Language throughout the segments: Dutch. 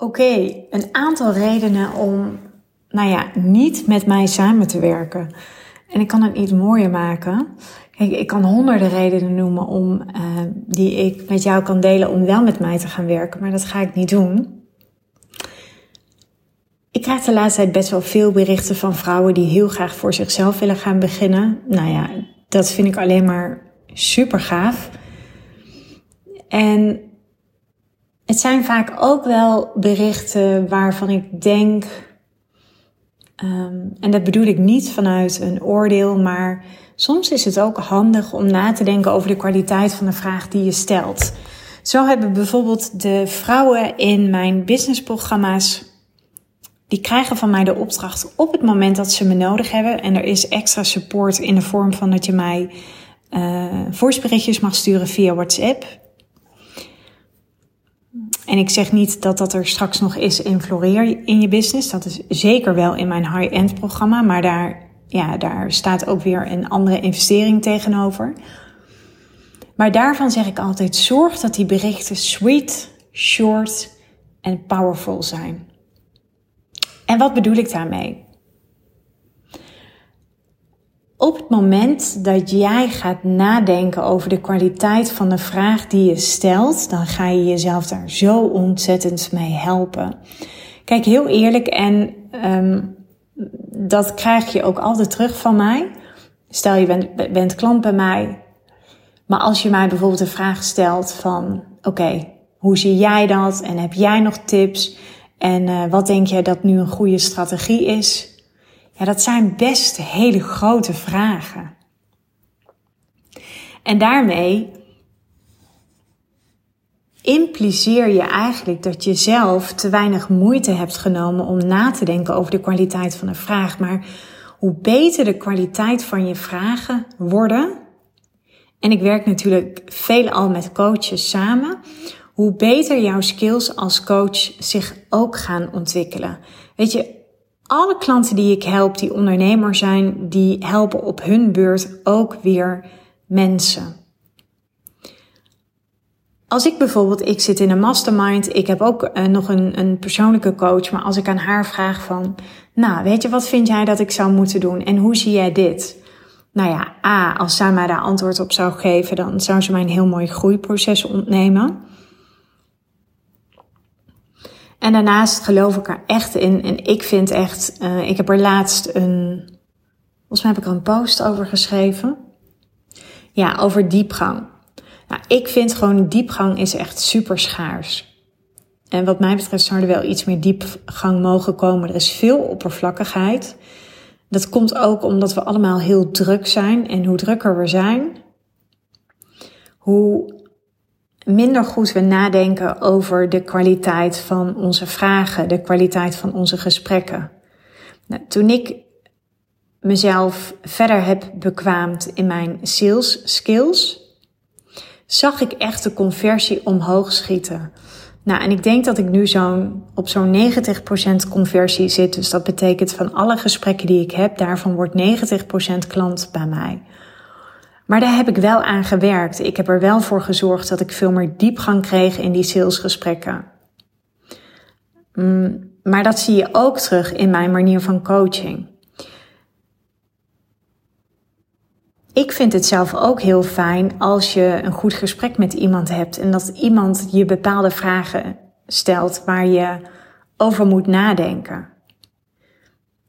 Oké, een aantal redenen om, nou ja, niet met mij samen te werken. En ik kan het niet mooier maken. Kijk, ik kan honderden redenen noemen om, uh, die ik met jou kan delen om wel met mij te gaan werken, maar dat ga ik niet doen. Ik krijg de laatste tijd best wel veel berichten van vrouwen die heel graag voor zichzelf willen gaan beginnen. Nou ja, dat vind ik alleen maar super gaaf. En het zijn vaak ook wel berichten waarvan ik denk, um, en dat bedoel ik niet vanuit een oordeel, maar soms is het ook handig om na te denken over de kwaliteit van de vraag die je stelt. Zo hebben bijvoorbeeld de vrouwen in mijn businessprogramma's, die krijgen van mij de opdracht op het moment dat ze me nodig hebben. En er is extra support in de vorm van dat je mij uh, mag sturen via WhatsApp. En ik zeg niet dat dat er straks nog is in Floreer in je business. Dat is zeker wel in mijn high-end programma. Maar daar, ja, daar staat ook weer een andere investering tegenover. Maar daarvan zeg ik altijd: zorg dat die berichten sweet, short en powerful zijn. En wat bedoel ik daarmee? Op het moment dat jij gaat nadenken over de kwaliteit van de vraag die je stelt, dan ga je jezelf daar zo ontzettend mee helpen. Kijk, heel eerlijk, en um, dat krijg je ook altijd terug van mij. Stel je bent, bent klant bij mij, maar als je mij bijvoorbeeld de vraag stelt van, oké, hoe zie jij dat? En heb jij nog tips? En uh, wat denk jij dat nu een goede strategie is? Ja, dat zijn best hele grote vragen. En daarmee impliceer je eigenlijk dat je zelf te weinig moeite hebt genomen om na te denken over de kwaliteit van een vraag. Maar hoe beter de kwaliteit van je vragen worden, en ik werk natuurlijk veelal met coaches samen, hoe beter jouw skills als coach zich ook gaan ontwikkelen. Weet je, alle klanten die ik help, die ondernemer zijn, die helpen op hun beurt ook weer mensen. Als ik bijvoorbeeld, ik zit in een mastermind, ik heb ook uh, nog een, een persoonlijke coach, maar als ik aan haar vraag van, nou, weet je, wat vind jij dat ik zou moeten doen en hoe zie jij dit? Nou ja, A, als zij mij daar antwoord op zou geven, dan zou ze mij een heel mooi groeiproces ontnemen. En daarnaast geloof ik er echt in. En ik vind echt, uh, ik heb er laatst een, volgens mij heb ik er een post over geschreven. Ja, over diepgang. Nou, ik vind gewoon diepgang is echt super schaars. En wat mij betreft zou er wel iets meer diepgang mogen komen. Er is veel oppervlakkigheid. Dat komt ook omdat we allemaal heel druk zijn. En hoe drukker we zijn, hoe minder goed we nadenken over de kwaliteit van onze vragen, de kwaliteit van onze gesprekken. Nou, toen ik mezelf verder heb bekwaamd in mijn sales skills, zag ik echt de conversie omhoog schieten. Nou, en ik denk dat ik nu zo'n op zo'n 90% conversie zit. Dus dat betekent van alle gesprekken die ik heb, daarvan wordt 90% klant bij mij. Maar daar heb ik wel aan gewerkt. Ik heb er wel voor gezorgd dat ik veel meer diepgang kreeg in die salesgesprekken. Mm, maar dat zie je ook terug in mijn manier van coaching. Ik vind het zelf ook heel fijn als je een goed gesprek met iemand hebt en dat iemand je bepaalde vragen stelt waar je over moet nadenken.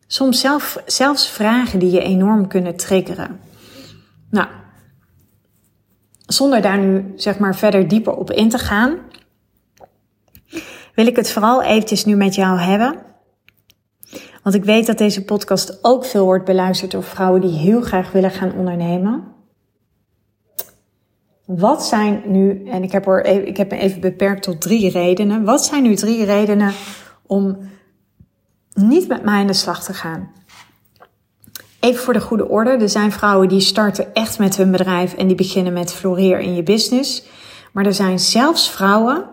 Soms zelf, zelfs vragen die je enorm kunnen triggeren. Nou, zonder daar nu zeg maar verder dieper op in te gaan, wil ik het vooral eventjes nu met jou hebben. Want ik weet dat deze podcast ook veel wordt beluisterd door vrouwen die heel graag willen gaan ondernemen. wat zijn nu, en ik heb, er, ik heb me even beperkt tot drie redenen. Wat zijn nu drie redenen om niet met mij aan de slag te gaan? Even voor de goede orde. Er zijn vrouwen die starten echt met hun bedrijf en die beginnen met floreer in je business. Maar er zijn zelfs vrouwen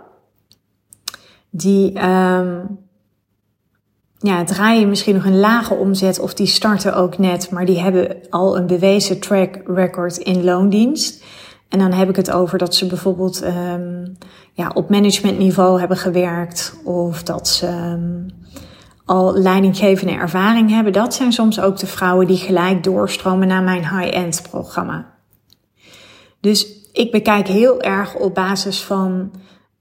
die um, ja, draaien misschien nog een lage omzet of die starten ook net, maar die hebben al een bewezen track record in loondienst. En dan heb ik het over dat ze bijvoorbeeld um, ja, op managementniveau hebben gewerkt of dat ze um, al leidinggevende ervaring hebben. Dat zijn soms ook de vrouwen die gelijk doorstromen naar mijn high-end programma. Dus ik bekijk heel erg op basis van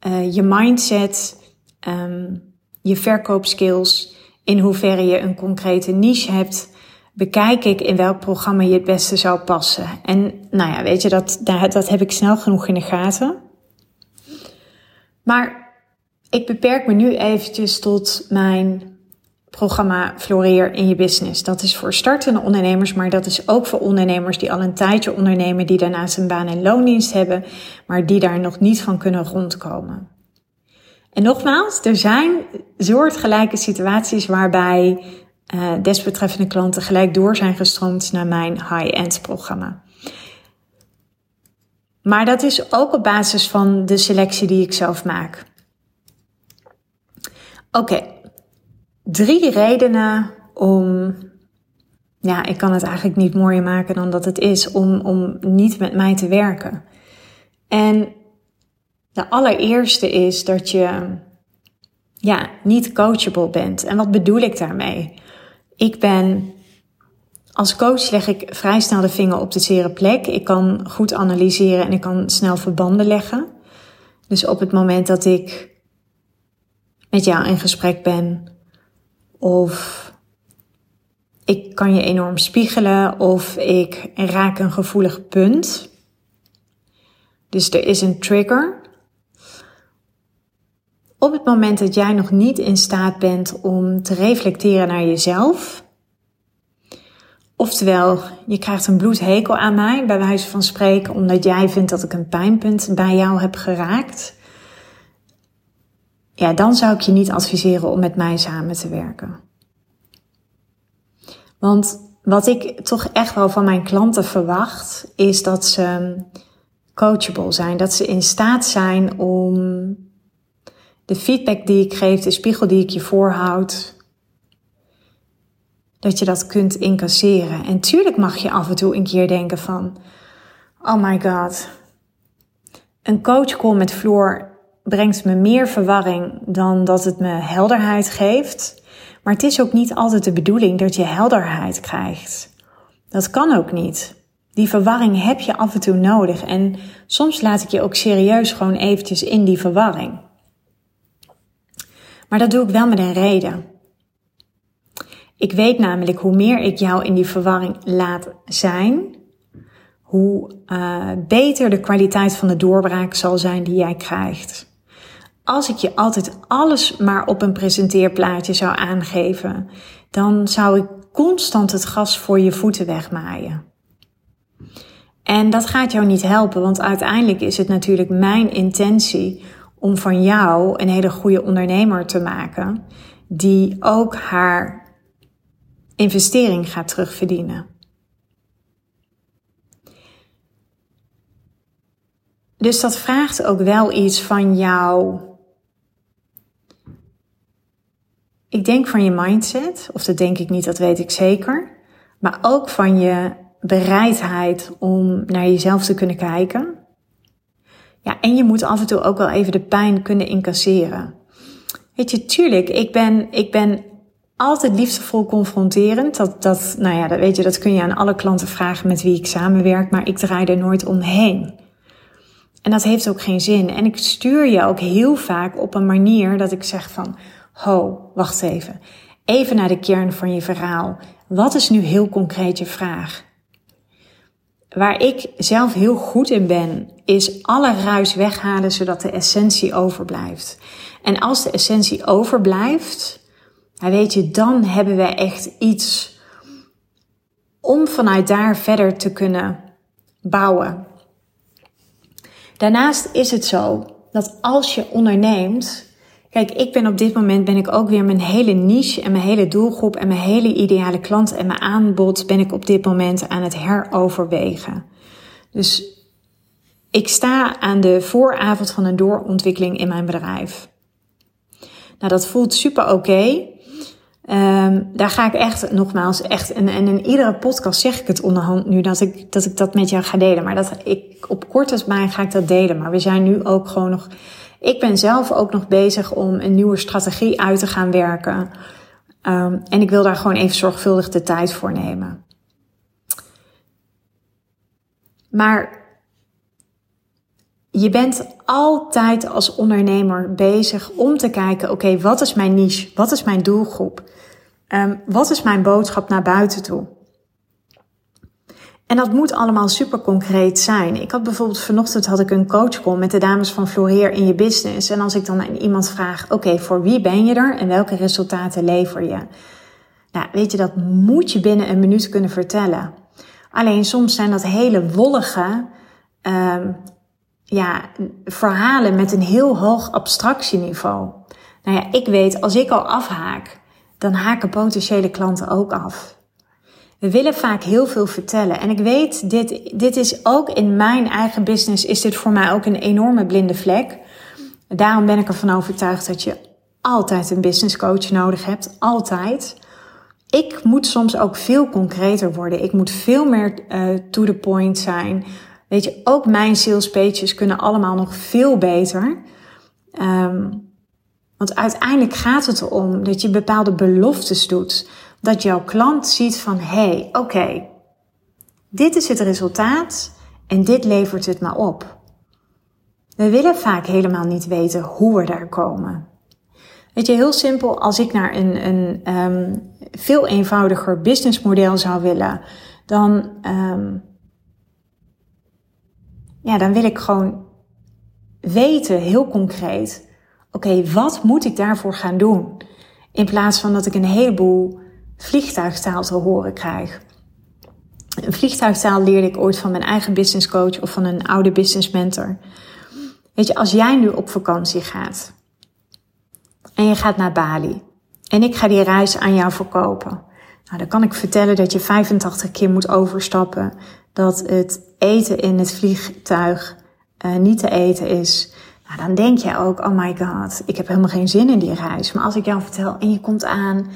uh, je mindset, um, je verkoopskills, in hoeverre je een concrete niche hebt, bekijk ik in welk programma je het beste zou passen. En nou ja, weet je, dat, dat heb ik snel genoeg in de gaten. Maar ik beperk me nu eventjes tot mijn programma Floreer in je business. Dat is voor startende ondernemers, maar dat is ook voor ondernemers die al een tijdje ondernemen, die daarnaast een baan en loondienst hebben, maar die daar nog niet van kunnen rondkomen. En nogmaals, er zijn soortgelijke situaties waarbij uh, desbetreffende klanten gelijk door zijn gestroomd naar mijn high-end programma. Maar dat is ook op basis van de selectie die ik zelf maak. Oké, drie redenen om, ja, ik kan het eigenlijk niet mooier maken dan dat het is, om, om niet met mij te werken. En de allereerste is dat je ja, niet coachable bent. En wat bedoel ik daarmee? Ik ben als coach leg ik vrij snel de vinger op de zere plek. Ik kan goed analyseren en ik kan snel verbanden leggen. Dus op het moment dat ik met jou in gesprek ben, of ik kan je enorm spiegelen, of ik raak een gevoelig punt. Dus er is een trigger. Op het moment dat jij nog niet in staat bent om te reflecteren naar jezelf, oftewel je krijgt een bloedhekel aan mij, bij wijze van spreken, omdat jij vindt dat ik een pijnpunt bij jou heb geraakt, ja, dan zou ik je niet adviseren om met mij samen te werken. Want wat ik toch echt wel van mijn klanten verwacht, is dat ze coachable zijn, dat ze in staat zijn om de feedback die ik geef, de spiegel die ik je voorhoud, dat je dat kunt incasseren. En tuurlijk mag je af en toe een keer denken van, oh my god, een coachcall met Floor brengt me meer verwarring dan dat het me helderheid geeft. Maar het is ook niet altijd de bedoeling dat je helderheid krijgt. Dat kan ook niet. Die verwarring heb je af en toe nodig. En soms laat ik je ook serieus gewoon eventjes in die verwarring. Maar dat doe ik wel met een reden. Ik weet namelijk hoe meer ik jou in die verwarring laat zijn, hoe uh, beter de kwaliteit van de doorbraak zal zijn die jij krijgt. Als ik je altijd alles maar op een presenteerplaatje zou aangeven, dan zou ik constant het gas voor je voeten wegmaaien. En dat gaat jou niet helpen, want uiteindelijk is het natuurlijk mijn intentie om van jou een hele goede ondernemer te maken, die ook haar investering gaat terugverdienen. Dus dat vraagt ook wel iets van jou. Ik denk van je mindset, of dat denk ik niet, dat weet ik zeker. Maar ook van je bereidheid om naar jezelf te kunnen kijken. Ja, en je moet af en toe ook wel even de pijn kunnen incasseren. Weet je, tuurlijk, ik ben, ik ben altijd liefdevol confronterend. Dat, dat, nou ja, dat weet je, dat kun je aan alle klanten vragen met wie ik samenwerk, maar ik draai er nooit omheen. En dat heeft ook geen zin. En ik stuur je ook heel vaak op een manier dat ik zeg van, ho, wacht even. Even naar de kern van je verhaal. Wat is nu heel concreet je vraag? Waar ik zelf heel goed in ben, is alle ruis weghalen zodat de essentie overblijft. En als de essentie overblijft, weet je, dan hebben we echt iets om vanuit daar verder te kunnen bouwen. Daarnaast is het zo dat als je onderneemt, kijk, ik ben op dit moment ben ik ook weer mijn hele niche en mijn hele doelgroep en mijn hele ideale klant en mijn aanbod ben ik op dit moment aan het heroverwegen. Dus ik sta aan de vooravond van een doorontwikkeling in mijn bedrijf. Nou, dat voelt super oké. Ehm, daar ga ik echt, nogmaals, echt, en, en in iedere podcast zeg ik het onderhand nu dat ik, dat ik dat met jou ga delen. Maar dat ik op korte termijn ga ik dat delen. Maar we zijn nu ook gewoon nog, ik ben zelf ook nog bezig om een nieuwe strategie uit te gaan werken. Um, en ik wil daar gewoon even zorgvuldig de tijd voor nemen. Maar je bent altijd als ondernemer bezig om te kijken: oké, wat is mijn niche? Wat is mijn doelgroep? Um, wat is mijn boodschap naar buiten toe? En dat moet allemaal super concreet zijn. Ik had bijvoorbeeld vanochtend had ik een coachcall met de dames van Floreer in je business. En als ik dan aan iemand vraag: oké, voor wie ben je er en welke resultaten lever je? Nou, weet je, dat moet je binnen een minuut kunnen vertellen. Alleen soms zijn dat hele wollige, um, ja, verhalen met een heel hoog abstractieniveau. Nou ja, ik weet, als ik al afhaak, dan haken potentiële klanten ook af. We willen vaak heel veel vertellen. En ik weet, dit, dit is ook in mijn eigen business, is dit voor mij ook een enorme blinde vlek. Daarom ben ik ervan overtuigd dat je altijd een business coach nodig hebt. Altijd. Ik moet soms ook veel concreter worden. Ik moet veel meer uh, to the point zijn. Weet je, ook mijn sales pages kunnen allemaal nog veel beter. Um, want uiteindelijk gaat het erom dat je bepaalde beloftes doet. Dat jouw klant ziet van, hé, hey, oké, dit is het resultaat en dit levert het maar op. We willen vaak helemaal niet weten hoe we daar komen. Weet je, heel simpel, als ik naar een, een um, veel eenvoudiger businessmodel zou willen, dan um, ja, dan wil ik gewoon weten, heel concreet, oké, wat moet ik daarvoor gaan doen? In plaats van dat ik een heleboel vliegtuigtaal te horen krijg. Een vliegtuigtaal leerde ik ooit van mijn eigen business coach of van een oude business mentor. Weet je, als jij nu op vakantie gaat en je gaat naar Bali en ik ga die reis aan jou verkopen, nou, dan kan ik vertellen dat je 85 keer moet overstappen, dat het eten in het vliegtuig uh, niet te eten is. Nou, dan denk je ook, oh my god, ik heb helemaal geen zin in die reis. Maar als ik jou vertel en je komt aan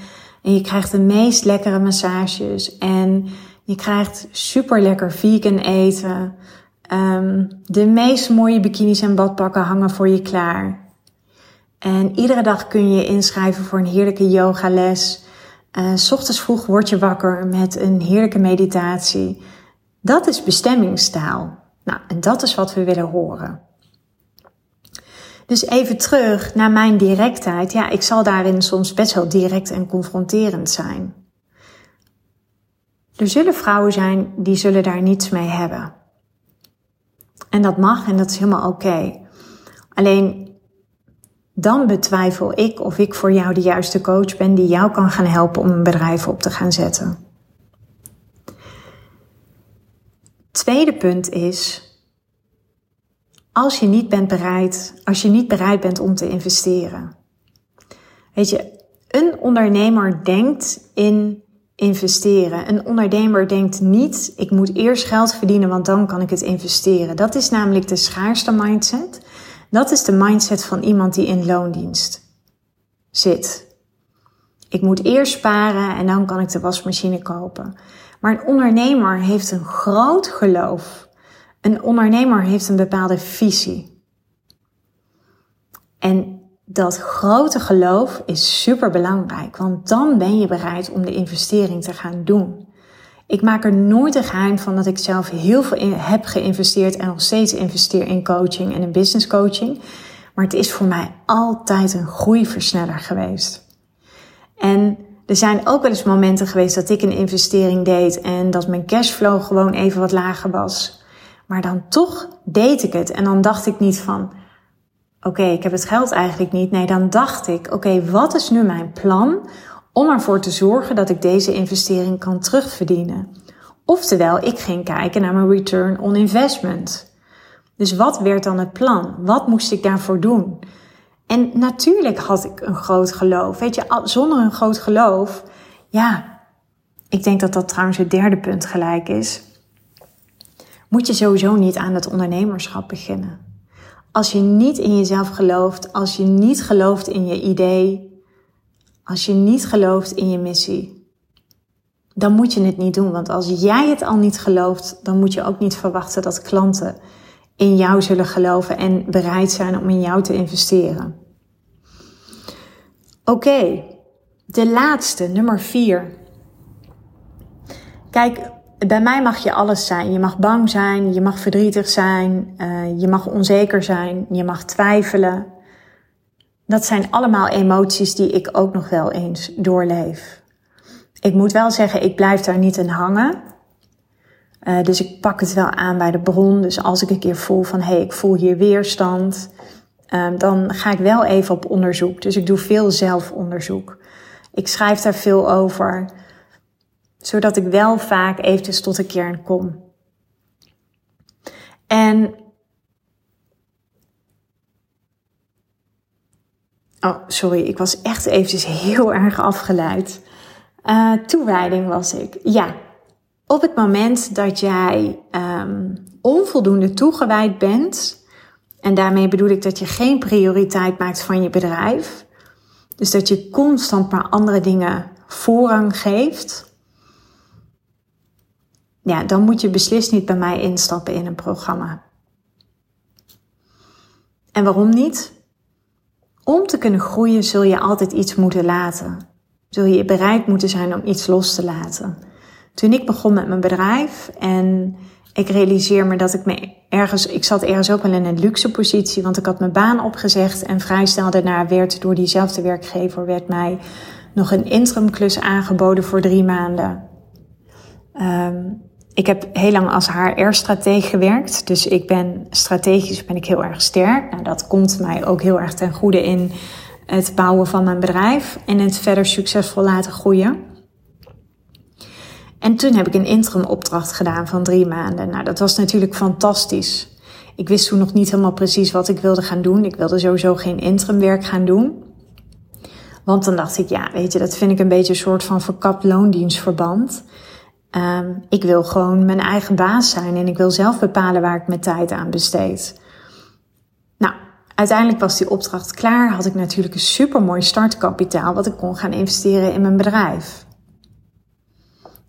en je krijgt de meest lekkere massages en je krijgt super lekker vegan eten. Um, de meest mooie bikinis en badpakken hangen voor je klaar. En iedere dag kun je inschrijven voor een heerlijke yogales. Uh, s ochtends vroeg word je wakker met een heerlijke meditatie. Dat is bestemmingstaal. Nou, en dat is wat we willen horen. Dus even terug naar mijn directheid. Ja, ik zal daarin soms best wel direct en confronterend zijn. Er zullen vrouwen zijn die zullen daar niets mee hebben. En dat mag en dat is helemaal oké. Alleen dan betwijfel ik of ik voor jou de juiste coach ben die jou kan gaan helpen om een bedrijf op te gaan zetten. Tweede punt is, als je niet bent bereid, als je niet bereid bent om te investeren. Weet je, een ondernemer denkt in investeren. Een ondernemer denkt niet, ik moet eerst geld verdienen, want dan kan ik het investeren. Dat is namelijk de schaarste mindset. Dat is de mindset van iemand die in loondienst zit. Ik moet eerst sparen en dan kan ik de wasmachine kopen. Maar een ondernemer heeft een groot geloof. Een ondernemer heeft een bepaalde visie. En dat grote geloof is super belangrijk, want dan ben je bereid om de investering te gaan doen. Ik maak er nooit een geheim van dat ik zelf heel veel in, heb geïnvesteerd en nog steeds investeer in coaching en in business coaching. Maar het is voor mij altijd een groeiversneller geweest. En er zijn ook wel eens momenten geweest dat ik een investering deed en dat mijn cashflow gewoon even wat lager was. Maar dan toch deed ik het en dan dacht ik niet van, oké, ik heb het geld eigenlijk niet. Nee, dan dacht ik, oké, wat is nu mijn plan om ervoor te zorgen dat ik deze investering kan terugverdienen? Oftewel, ik ging kijken naar mijn return on investment. Dus wat werd dan het plan? Wat moest ik daarvoor doen? En natuurlijk had ik een groot geloof. Weet je, zonder een groot geloof, ja, ik denk dat dat trouwens het derde punt gelijk is. Moet je sowieso niet aan het ondernemerschap beginnen. Als je niet in jezelf gelooft, als je niet gelooft in je idee, als je niet gelooft in je missie, dan moet je het niet doen. Want als jij het al niet gelooft, dan moet je ook niet verwachten dat klanten in jou zullen geloven en bereid zijn om in jou te investeren. Oké, de laatste, nummer vier. Kijk, bij mij mag je alles zijn. Je mag bang zijn, je mag verdrietig zijn, uh, je mag onzeker zijn, je mag twijfelen. Dat zijn allemaal emoties die ik ook nog wel eens doorleef. Ik moet wel zeggen, ik blijf daar niet in hangen. Uh, dus ik pak het wel aan bij de bron. Dus als ik een keer voel van hé, hey, ik voel hier weerstand, uh, dan ga ik wel even op onderzoek. Dus ik doe veel zelfonderzoek. Ik schrijf daar veel over zodat ik wel vaak eventjes tot de kern kom. En. Oh, sorry, ik was echt eventjes heel erg afgeleid. Uh, toewijding was ik. Ja, op het moment dat jij um, onvoldoende toegewijd bent, en daarmee bedoel ik dat je geen prioriteit maakt van je bedrijf, dus dat je constant maar andere dingen voorrang geeft, ja, dan moet je beslist niet bij mij instappen in een programma. En waarom niet? Om te kunnen groeien zul je altijd iets moeten laten. Zul je bereid moeten zijn om iets los te laten. Toen ik begon met mijn bedrijf en ik realiseer me dat ik me ergens, ik zat ergens ook wel in een luxe positie, want ik had mijn baan opgezegd en vrij snel daarna werd door diezelfde werkgever werd mij nog een interimklus aangeboden voor drie maanden. Um, ik heb heel lang als HR-strateeg gewerkt. Dus ik ben strategisch ben ik heel erg sterk. Nou, dat komt mij ook heel erg ten goede in het bouwen van mijn bedrijf en het verder succesvol laten groeien. En toen heb ik een interim opdracht gedaan van drie maanden. Nou, dat was natuurlijk fantastisch. Ik wist toen nog niet helemaal precies wat ik wilde gaan doen. Ik wilde sowieso geen interimwerk gaan doen. Want dan dacht ik, ja, weet je, dat vind ik een beetje een soort van verkapt loondienstverband. Um, ik wil gewoon mijn eigen baas zijn en ik wil zelf bepalen waar ik mijn tijd aan besteed. Nou, uiteindelijk was die opdracht klaar. Had ik natuurlijk een supermooi startkapitaal wat ik kon gaan investeren in mijn bedrijf.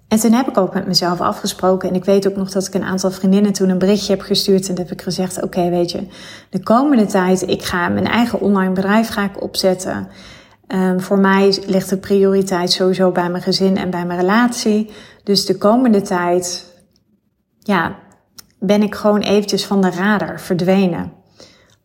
En toen heb ik ook met mezelf afgesproken. En ik weet ook nog dat ik een aantal vriendinnen toen een berichtje heb gestuurd. En heb ik gezegd, oké, weet je, de komende tijd, ik ga mijn eigen online bedrijf ga ik opzetten. Um, voor mij ligt de prioriteit sowieso bij mijn gezin en bij mijn relatie. Dus de komende tijd, ja, ben ik gewoon eventjes van de radar verdwenen.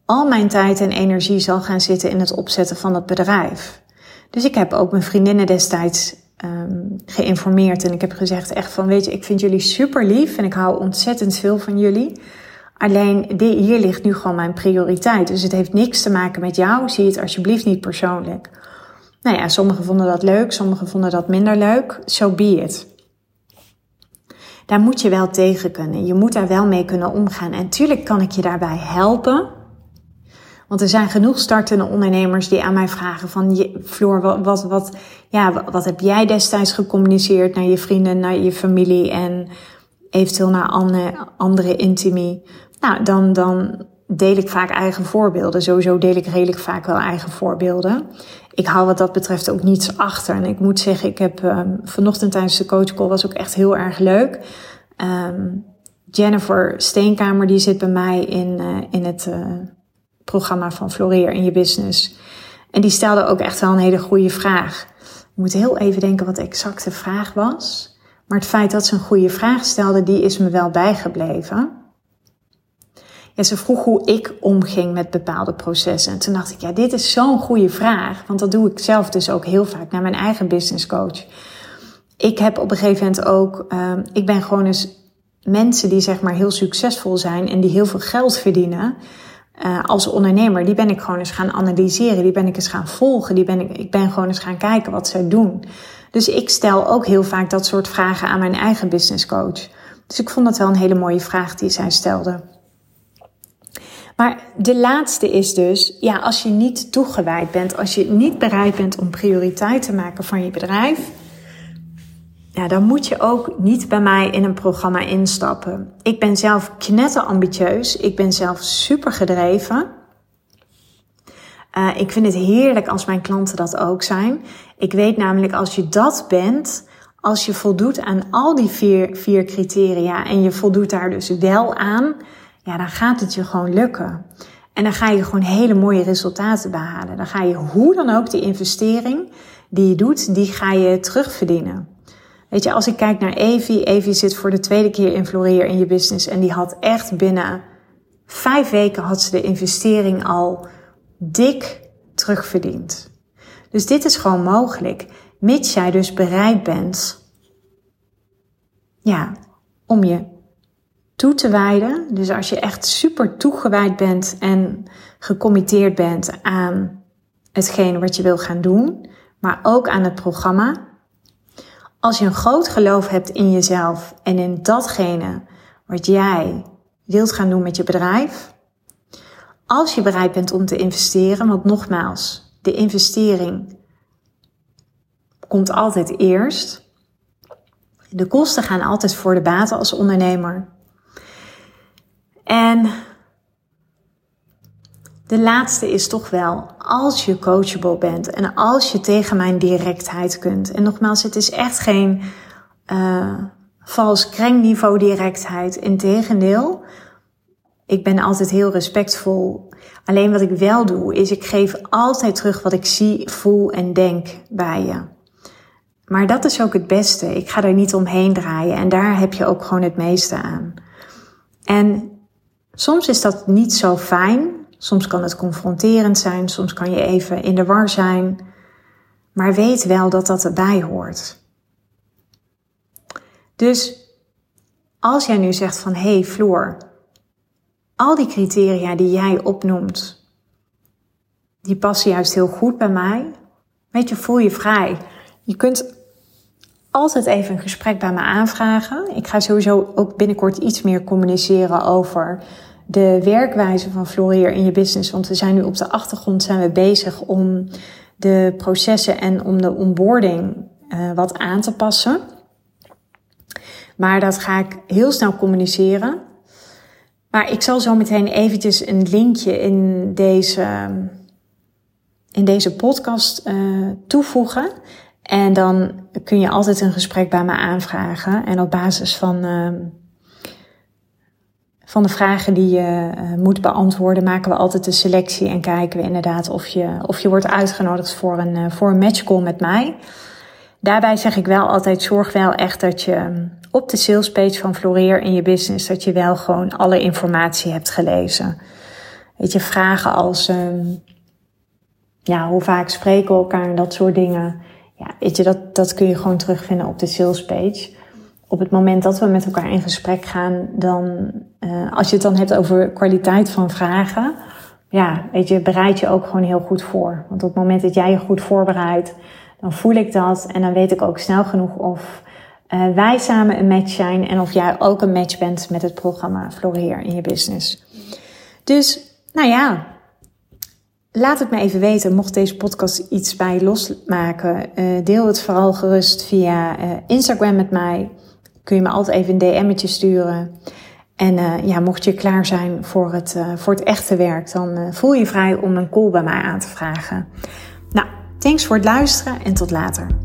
Al mijn tijd en energie zal gaan zitten in het opzetten van het bedrijf. Dus ik heb ook mijn vriendinnen destijds um, geïnformeerd en ik heb gezegd echt van, weet je, ik vind jullie super lief en ik hou ontzettend veel van jullie. Alleen hier ligt nu gewoon mijn prioriteit. Dus het heeft niks te maken met jou. Zie het alsjeblieft niet persoonlijk. Nou ja, sommigen vonden dat leuk, sommigen vonden dat minder leuk. So be it. Daar moet je wel tegen kunnen. Je moet daar wel mee kunnen omgaan. En tuurlijk kan ik je daarbij helpen. Want er zijn genoeg startende ondernemers die aan mij vragen van... Floor, wat, wat, ja, wat heb jij destijds gecommuniceerd naar je vrienden, naar je familie... en eventueel naar andere, andere intimie? Nou, dan, dan deel ik vaak eigen voorbeelden. Sowieso deel ik redelijk vaak wel eigen voorbeelden. Ik hou wat dat betreft ook niets achter. En ik moet zeggen, ik heb um, vanochtend tijdens de coachcall was ook echt heel erg leuk. Um, Jennifer Steenkamer, die zit bij mij in, uh, in het uh, programma van Floreer in je business. En die stelde ook echt wel een hele goede vraag. Ik moet heel even denken wat de exacte vraag was. Maar het feit dat ze een goede vraag stelde, die is me wel bijgebleven. Ja, ze vroeg hoe ik omging met bepaalde processen. En toen dacht ik, ja, dit is zo'n goede vraag. Want dat doe ik zelf dus ook heel vaak naar mijn eigen business coach. Ik heb op een gegeven moment ook, uh, ik ben gewoon eens mensen die zeg maar heel succesvol zijn en die heel veel geld verdienen. Uh, als ondernemer, die ben ik gewoon eens gaan analyseren, die ben ik eens gaan volgen, die ben ik, ik ben gewoon eens gaan kijken wat zij doen. Dus ik stel ook heel vaak dat soort vragen aan mijn eigen business coach. Dus ik vond dat wel een hele mooie vraag die zij stelde. Maar de laatste is dus, ja, als je niet toegewijd bent, als je niet bereid bent om prioriteit te maken van je bedrijf, ja, dan moet je ook niet bij mij in een programma instappen. Ik ben zelf knetterambitieus. Ik ben zelf super gedreven. Uh, ik vind het heerlijk als mijn klanten dat ook zijn. Ik weet namelijk als je dat bent, als je voldoet aan al die vier, vier criteria en je voldoet daar dus wel aan, ja, dan gaat het je gewoon lukken. En dan ga je gewoon hele mooie resultaten behalen. Dan ga je hoe dan ook die investering die je doet, die ga je terugverdienen. Weet je, als ik kijk naar Evie, Evie zit voor de tweede keer in Floreer in je business en die had echt binnen vijf weken had ze de investering al dik terugverdiend. Dus dit is gewoon mogelijk, mits jij dus bereid bent, ja, om je toe te wijden. Dus als je echt super toegewijd bent en gecommitteerd bent aan hetgene wat je wil gaan doen, maar ook aan het programma. Als je een groot geloof hebt in jezelf en in datgene wat jij wilt gaan doen met je bedrijf. Als je bereid bent om te investeren, want nogmaals, de investering komt altijd eerst. De kosten gaan altijd voor de baten als ondernemer. En de laatste is toch wel, als je coachable bent en als je tegen mijn directheid kunt. En nogmaals, het is echt geen uh, vals krengniveau directheid. Integendeel, ik ben altijd heel respectvol. Alleen wat ik wel doe, is ik geef altijd terug wat ik zie, voel en denk bij je. Maar dat is ook het beste. Ik ga er niet omheen draaien en daar heb je ook gewoon het meeste aan. En soms is dat niet zo fijn. Soms kan het confronterend zijn. Soms kan je even in de war zijn. Maar weet wel dat dat erbij hoort. Dus als jij nu zegt van hé hey Floor, al die criteria die jij opnoemt, die passen juist heel goed bij mij. Weet je, voel je vrij. Je kunt altijd even een gesprek bij me aanvragen. Ik ga sowieso ook binnenkort iets meer communiceren over de werkwijze van Floreer in je business. Want we zijn nu op de achtergrond zijn we bezig om de processen en om de onboarding uh, wat aan te passen. Maar dat ga ik heel snel communiceren. Maar ik zal zo meteen eventjes een linkje in deze, in deze podcast uh, toevoegen. En dan kun je altijd een gesprek bij me aanvragen. En op basis van, uh, van de vragen die je uh, moet beantwoorden, maken we altijd de selectie en kijken we inderdaad of je, of je wordt uitgenodigd voor een, uh, voor een matchcall met mij. Daarbij zeg ik wel altijd, zorg wel echt dat je op de salespage van Floreer in je business, dat je wel gewoon alle informatie hebt gelezen. Weet je, vragen als, um, ja, hoe vaak spreken we elkaar en dat soort dingen. Ja, weet je, dat, dat kun je gewoon terugvinden op de salespage. Op het moment dat we met elkaar in gesprek gaan, dan, uh, als je het dan hebt over kwaliteit van vragen, ja, weet je, bereid je ook gewoon heel goed voor. Want op het moment dat jij je goed voorbereidt, dan voel ik dat en dan weet ik ook snel genoeg of uh, wij samen een match zijn en of jij ook een match bent met het programma Floreer in je business. Dus, nou ja, laat het me even weten. Mocht deze podcast iets bij losmaken, uh, deel het vooral gerust via uh, Instagram met mij. Kun je me altijd even een DM'tje sturen. En ja, mocht je klaar zijn voor het, voor het echte werk, dan voel je vrij om een call bij mij aan te vragen. Nou, thanks voor het luisteren en tot later.